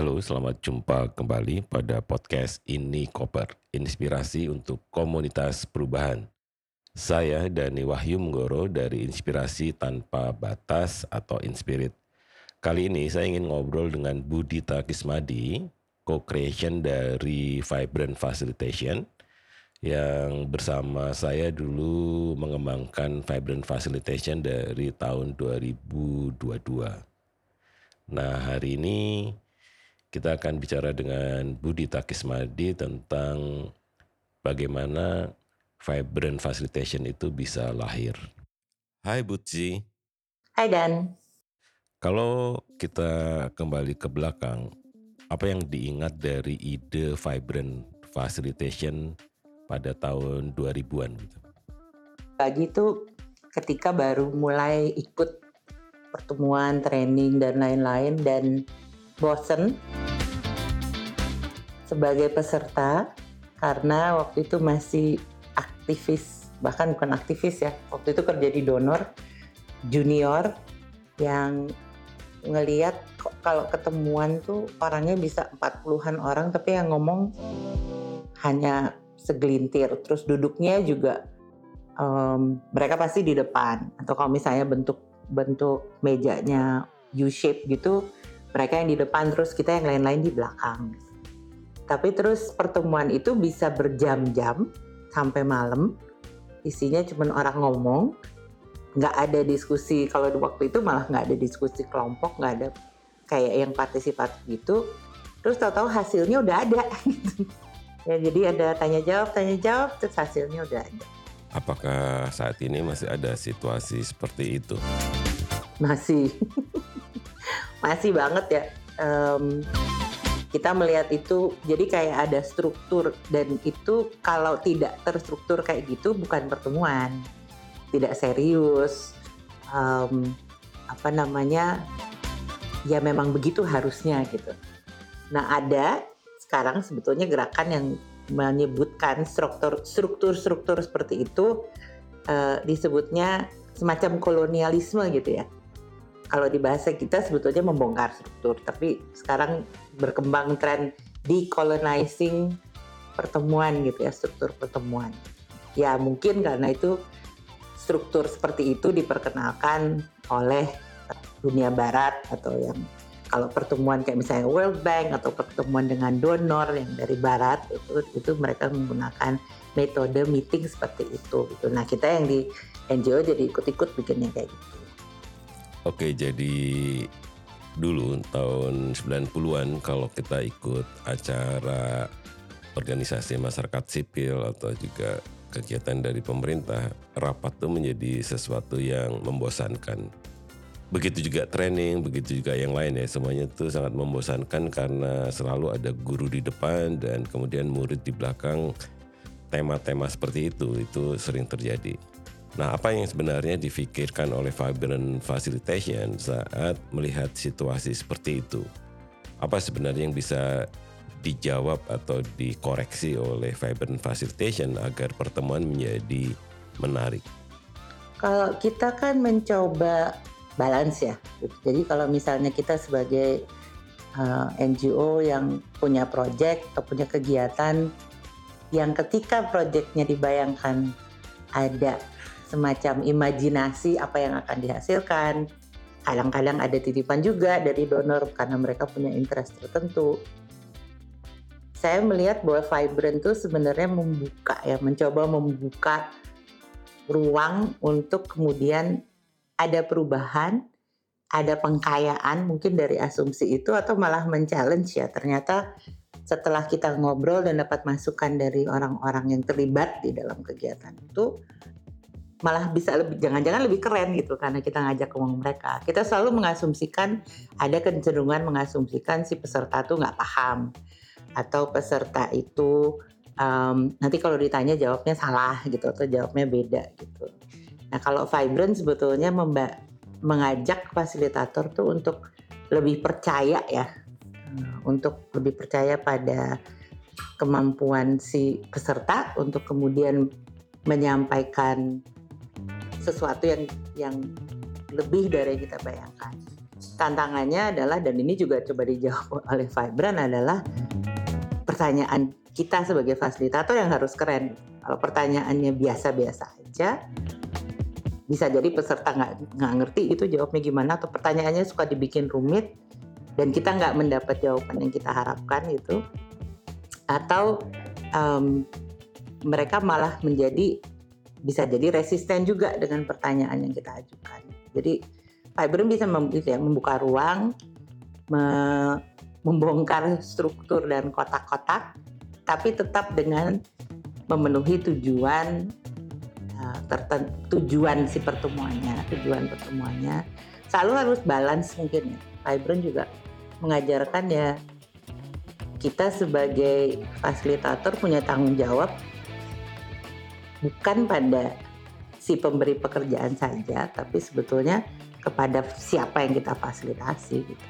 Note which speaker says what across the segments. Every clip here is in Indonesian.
Speaker 1: Halo, selamat jumpa kembali pada podcast Ini Koper, inspirasi untuk komunitas perubahan. Saya Dani Wahyu Menggoro dari Inspirasi Tanpa Batas atau Inspirit. Kali ini saya ingin ngobrol dengan Budita Kismadi, co-creation dari Vibrant Facilitation, yang bersama saya dulu mengembangkan Vibrant Facilitation dari tahun 2022. Nah, hari ini kita akan bicara dengan Budi Takismadi tentang bagaimana vibrant facilitation itu bisa lahir. Hai Butsi.
Speaker 2: Hai Dan.
Speaker 1: Kalau kita kembali ke belakang, apa yang diingat dari ide vibrant facilitation pada tahun 2000-an gitu?
Speaker 2: Lagi itu ketika baru mulai ikut pertemuan, training dan lain-lain dan bosen sebagai peserta karena waktu itu masih aktivis bahkan bukan aktivis ya waktu itu kerja di donor junior yang ngeliat kalau ketemuan tuh orangnya bisa 40-an orang tapi yang ngomong hanya segelintir. Terus duduknya juga um, mereka pasti di depan. Atau kalau misalnya bentuk bentuk mejanya U shape gitu mereka yang di depan terus kita yang lain-lain di belakang tapi terus pertemuan itu bisa berjam-jam sampai malam. Isinya cuma orang ngomong, nggak ada diskusi. Kalau di waktu itu malah nggak ada diskusi kelompok, nggak ada kayak yang partisipatif gitu. Terus tahu-tahu hasilnya udah ada. Gitu. ya jadi ada tanya jawab, tanya jawab, terus hasilnya udah ada.
Speaker 1: Apakah saat ini masih ada situasi seperti itu?
Speaker 2: Masih, masih banget ya. Um, kita melihat itu jadi kayak ada struktur dan itu kalau tidak terstruktur kayak gitu bukan pertemuan tidak serius um, apa namanya ya memang begitu harusnya gitu. Nah ada sekarang sebetulnya gerakan yang menyebutkan struktur struktur struktur seperti itu uh, disebutnya semacam kolonialisme gitu ya kalau di bahasa kita sebetulnya membongkar struktur, tapi sekarang berkembang tren decolonizing pertemuan gitu ya, struktur pertemuan. Ya mungkin karena itu struktur seperti itu diperkenalkan oleh dunia barat atau yang kalau pertemuan kayak misalnya World Bank atau pertemuan dengan donor yang dari barat itu itu mereka menggunakan metode meeting seperti itu gitu. Nah, kita yang di NGO jadi ikut-ikut bikinnya kayak gitu.
Speaker 1: Oke, jadi dulu tahun 90-an kalau kita ikut acara organisasi masyarakat sipil atau juga kegiatan dari pemerintah, rapat itu menjadi sesuatu yang membosankan. Begitu juga training, begitu juga yang lain ya, semuanya itu sangat membosankan karena selalu ada guru di depan dan kemudian murid di belakang. Tema-tema seperti itu, itu sering terjadi. Nah, apa yang sebenarnya difikirkan oleh Vibrant Facilitation saat melihat situasi seperti itu? Apa sebenarnya yang bisa dijawab atau dikoreksi oleh Vibrant Facilitation agar pertemuan menjadi menarik?
Speaker 2: Kalau kita kan mencoba balance ya. Jadi kalau misalnya kita sebagai uh, eh, NGO yang punya proyek atau punya kegiatan yang ketika proyeknya dibayangkan ada semacam imajinasi apa yang akan dihasilkan. Kadang-kadang ada titipan juga dari donor karena mereka punya interest tertentu. Saya melihat bahwa Vibrant itu sebenarnya membuka ya, mencoba membuka ruang untuk kemudian ada perubahan, ada pengkayaan mungkin dari asumsi itu atau malah men-challenge ya. Ternyata setelah kita ngobrol dan dapat masukan dari orang-orang yang terlibat di dalam kegiatan itu malah bisa lebih jangan-jangan lebih keren gitu karena kita ngajak ngomong mereka. Kita selalu mengasumsikan ada kecenderungan mengasumsikan si peserta tuh nggak paham atau peserta itu um, nanti kalau ditanya jawabnya salah gitu atau jawabnya beda gitu. Nah kalau vibrant sebetulnya mengajak fasilitator tuh untuk lebih percaya ya, untuk lebih percaya pada kemampuan si peserta untuk kemudian menyampaikan sesuatu yang yang lebih dari yang kita bayangkan. tantangannya adalah dan ini juga coba dijawab oleh Vibran adalah pertanyaan kita sebagai fasilitator yang harus keren. Kalau pertanyaannya biasa-biasa aja, bisa jadi peserta nggak nggak ngerti itu jawabnya gimana atau pertanyaannya suka dibikin rumit dan kita nggak mendapat jawaban yang kita harapkan itu atau um, mereka malah menjadi bisa jadi resisten juga dengan pertanyaan yang kita ajukan. Jadi Fiber bisa ya, membuka ruang, me, membongkar struktur dan kotak-kotak, tapi tetap dengan memenuhi tujuan uh, tujuan si pertemuannya, tujuan pertemuannya. Selalu harus balance mungkin ya. Vibran juga mengajarkan ya kita sebagai fasilitator punya tanggung jawab bukan pada si pemberi pekerjaan saja, tapi sebetulnya kepada siapa yang kita fasilitasi. Gitu.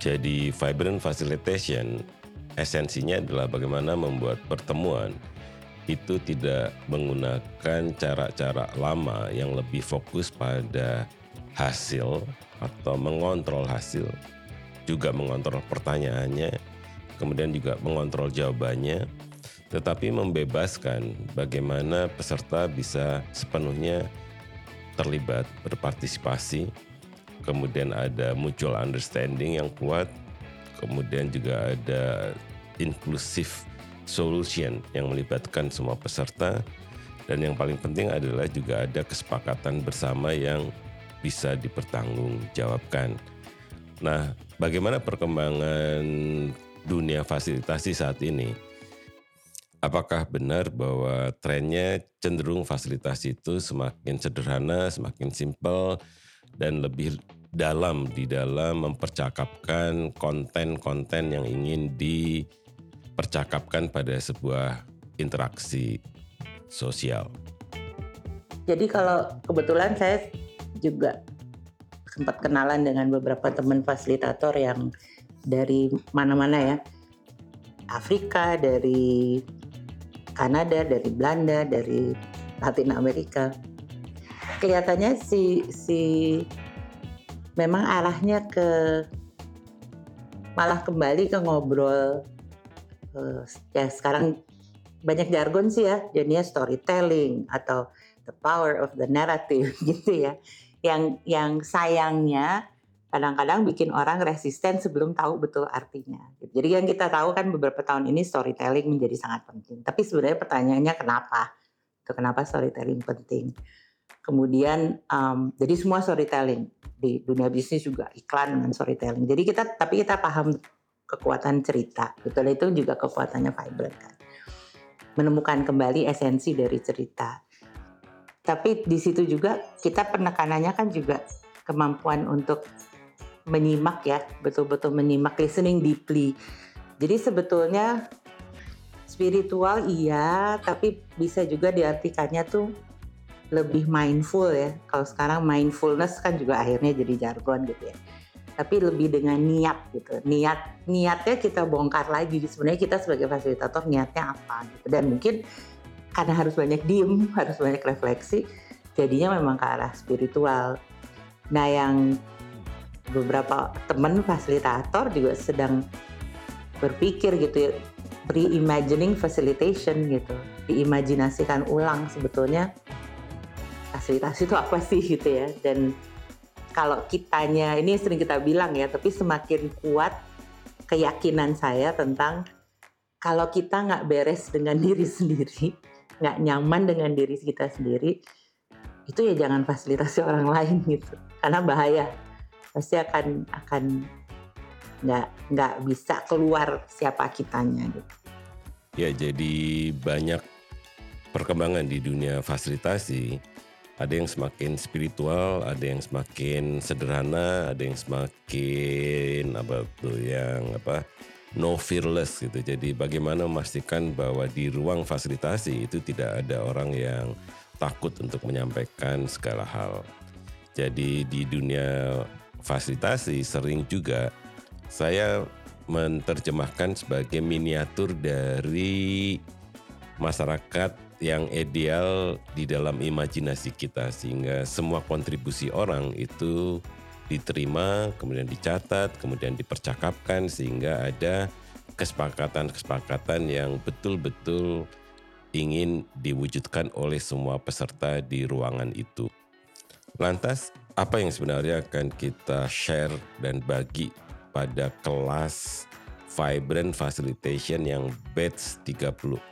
Speaker 1: Jadi vibrant facilitation esensinya adalah bagaimana membuat pertemuan itu tidak menggunakan cara-cara lama yang lebih fokus pada hasil atau mengontrol hasil, juga mengontrol pertanyaannya, kemudian juga mengontrol jawabannya, tetapi membebaskan bagaimana peserta bisa sepenuhnya terlibat, berpartisipasi, kemudian ada mutual understanding yang kuat, kemudian juga ada inclusive solution yang melibatkan semua peserta, dan yang paling penting adalah juga ada kesepakatan bersama yang bisa dipertanggungjawabkan. Nah, bagaimana perkembangan dunia fasilitasi saat ini? Apakah benar bahwa trennya cenderung fasilitasi itu semakin sederhana, semakin simpel, dan lebih dalam di dalam mempercakapkan konten-konten yang ingin dipercakapkan pada sebuah interaksi sosial.
Speaker 2: Jadi kalau kebetulan saya juga sempat kenalan dengan beberapa teman fasilitator yang dari mana-mana ya. Afrika, dari Kanada, dari Belanda, dari Latin Amerika. Kelihatannya si si memang arahnya ke malah kembali ke ngobrol uh, ya sekarang banyak jargon sih ya jadinya storytelling atau the power of the narrative gitu ya yang yang sayangnya kadang-kadang bikin orang resisten sebelum tahu betul artinya. Jadi yang kita tahu kan beberapa tahun ini storytelling menjadi sangat penting. Tapi sebenarnya pertanyaannya kenapa? Kenapa storytelling penting? Kemudian um, jadi semua storytelling di dunia bisnis juga iklan dengan storytelling. Jadi kita tapi kita paham kekuatan cerita. Betul itu juga kekuatannya Vibrant kan. Menemukan kembali esensi dari cerita. Tapi di situ juga kita penekanannya kan juga kemampuan untuk menyimak ya, betul-betul menyimak, listening deeply. Jadi sebetulnya spiritual iya, tapi bisa juga diartikannya tuh lebih mindful ya. Kalau sekarang mindfulness kan juga akhirnya jadi jargon gitu ya. Tapi lebih dengan niat gitu. Niat niatnya kita bongkar lagi. Sebenarnya kita sebagai fasilitator niatnya apa gitu. Dan mungkin karena harus banyak diem, harus banyak refleksi, jadinya memang ke arah spiritual. Nah yang beberapa teman fasilitator juga sedang berpikir gitu ya reimagining facilitation gitu. Diimajinasikan ulang sebetulnya fasilitasi itu apa sih gitu ya. Dan kalau kitanya ini sering kita bilang ya tapi semakin kuat keyakinan saya tentang kalau kita nggak beres dengan diri sendiri nggak nyaman dengan diri kita sendiri itu ya jangan fasilitasi orang lain gitu. Karena bahaya pasti akan akan nggak nggak bisa keluar siapa kitanya gitu.
Speaker 1: Ya jadi banyak perkembangan di dunia fasilitasi. Ada yang semakin spiritual, ada yang semakin sederhana, ada yang semakin apa tuh yang apa no fearless gitu. Jadi bagaimana memastikan bahwa di ruang fasilitasi itu tidak ada orang yang takut untuk menyampaikan segala hal. Jadi di dunia fasilitasi sering juga saya menerjemahkan sebagai miniatur dari masyarakat yang ideal di dalam imajinasi kita sehingga semua kontribusi orang itu diterima, kemudian dicatat, kemudian dipercakapkan sehingga ada kesepakatan-kesepakatan yang betul-betul ingin diwujudkan oleh semua peserta di ruangan itu. Lantas, apa yang sebenarnya akan kita share dan bagi pada kelas Vibrant Facilitation yang batch 34?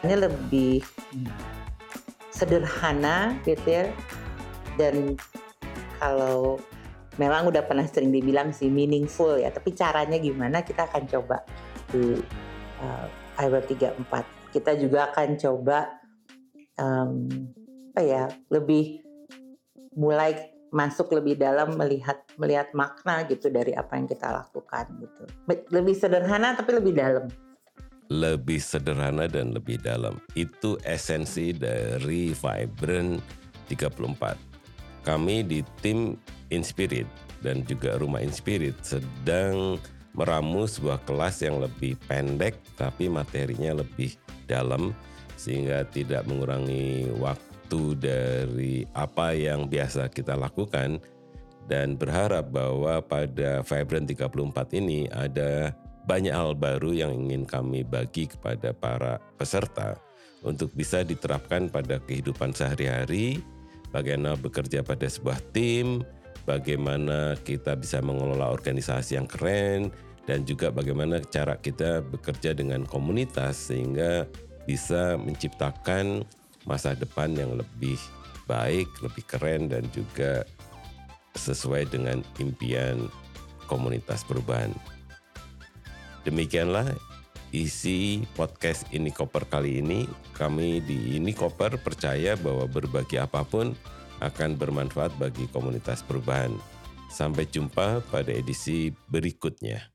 Speaker 2: Ini lebih sederhana gitu ya. Dan kalau memang udah pernah sering dibilang sih meaningful ya, tapi caranya gimana kita akan coba di uh, Fiber 34. Kita juga akan coba um, apa ya, lebih mulai masuk lebih dalam melihat melihat makna gitu dari apa yang kita lakukan gitu. Lebih sederhana tapi lebih dalam.
Speaker 1: Lebih sederhana dan lebih dalam. Itu esensi dari Vibrant 34. Kami di tim Inspirit dan juga Rumah Inspirit sedang meramu sebuah kelas yang lebih pendek tapi materinya lebih dalam sehingga tidak mengurangi waktu itu dari apa yang biasa kita lakukan dan berharap bahwa pada Vibrant 34 ini ada banyak hal baru yang ingin kami bagi kepada para peserta untuk bisa diterapkan pada kehidupan sehari-hari, bagaimana bekerja pada sebuah tim, bagaimana kita bisa mengelola organisasi yang keren, dan juga bagaimana cara kita bekerja dengan komunitas sehingga bisa menciptakan masa depan yang lebih baik, lebih keren dan juga sesuai dengan impian komunitas perubahan. Demikianlah isi podcast ini koper kali ini. Kami di ini koper percaya bahwa berbagi apa pun akan bermanfaat bagi komunitas perubahan. Sampai jumpa pada edisi berikutnya.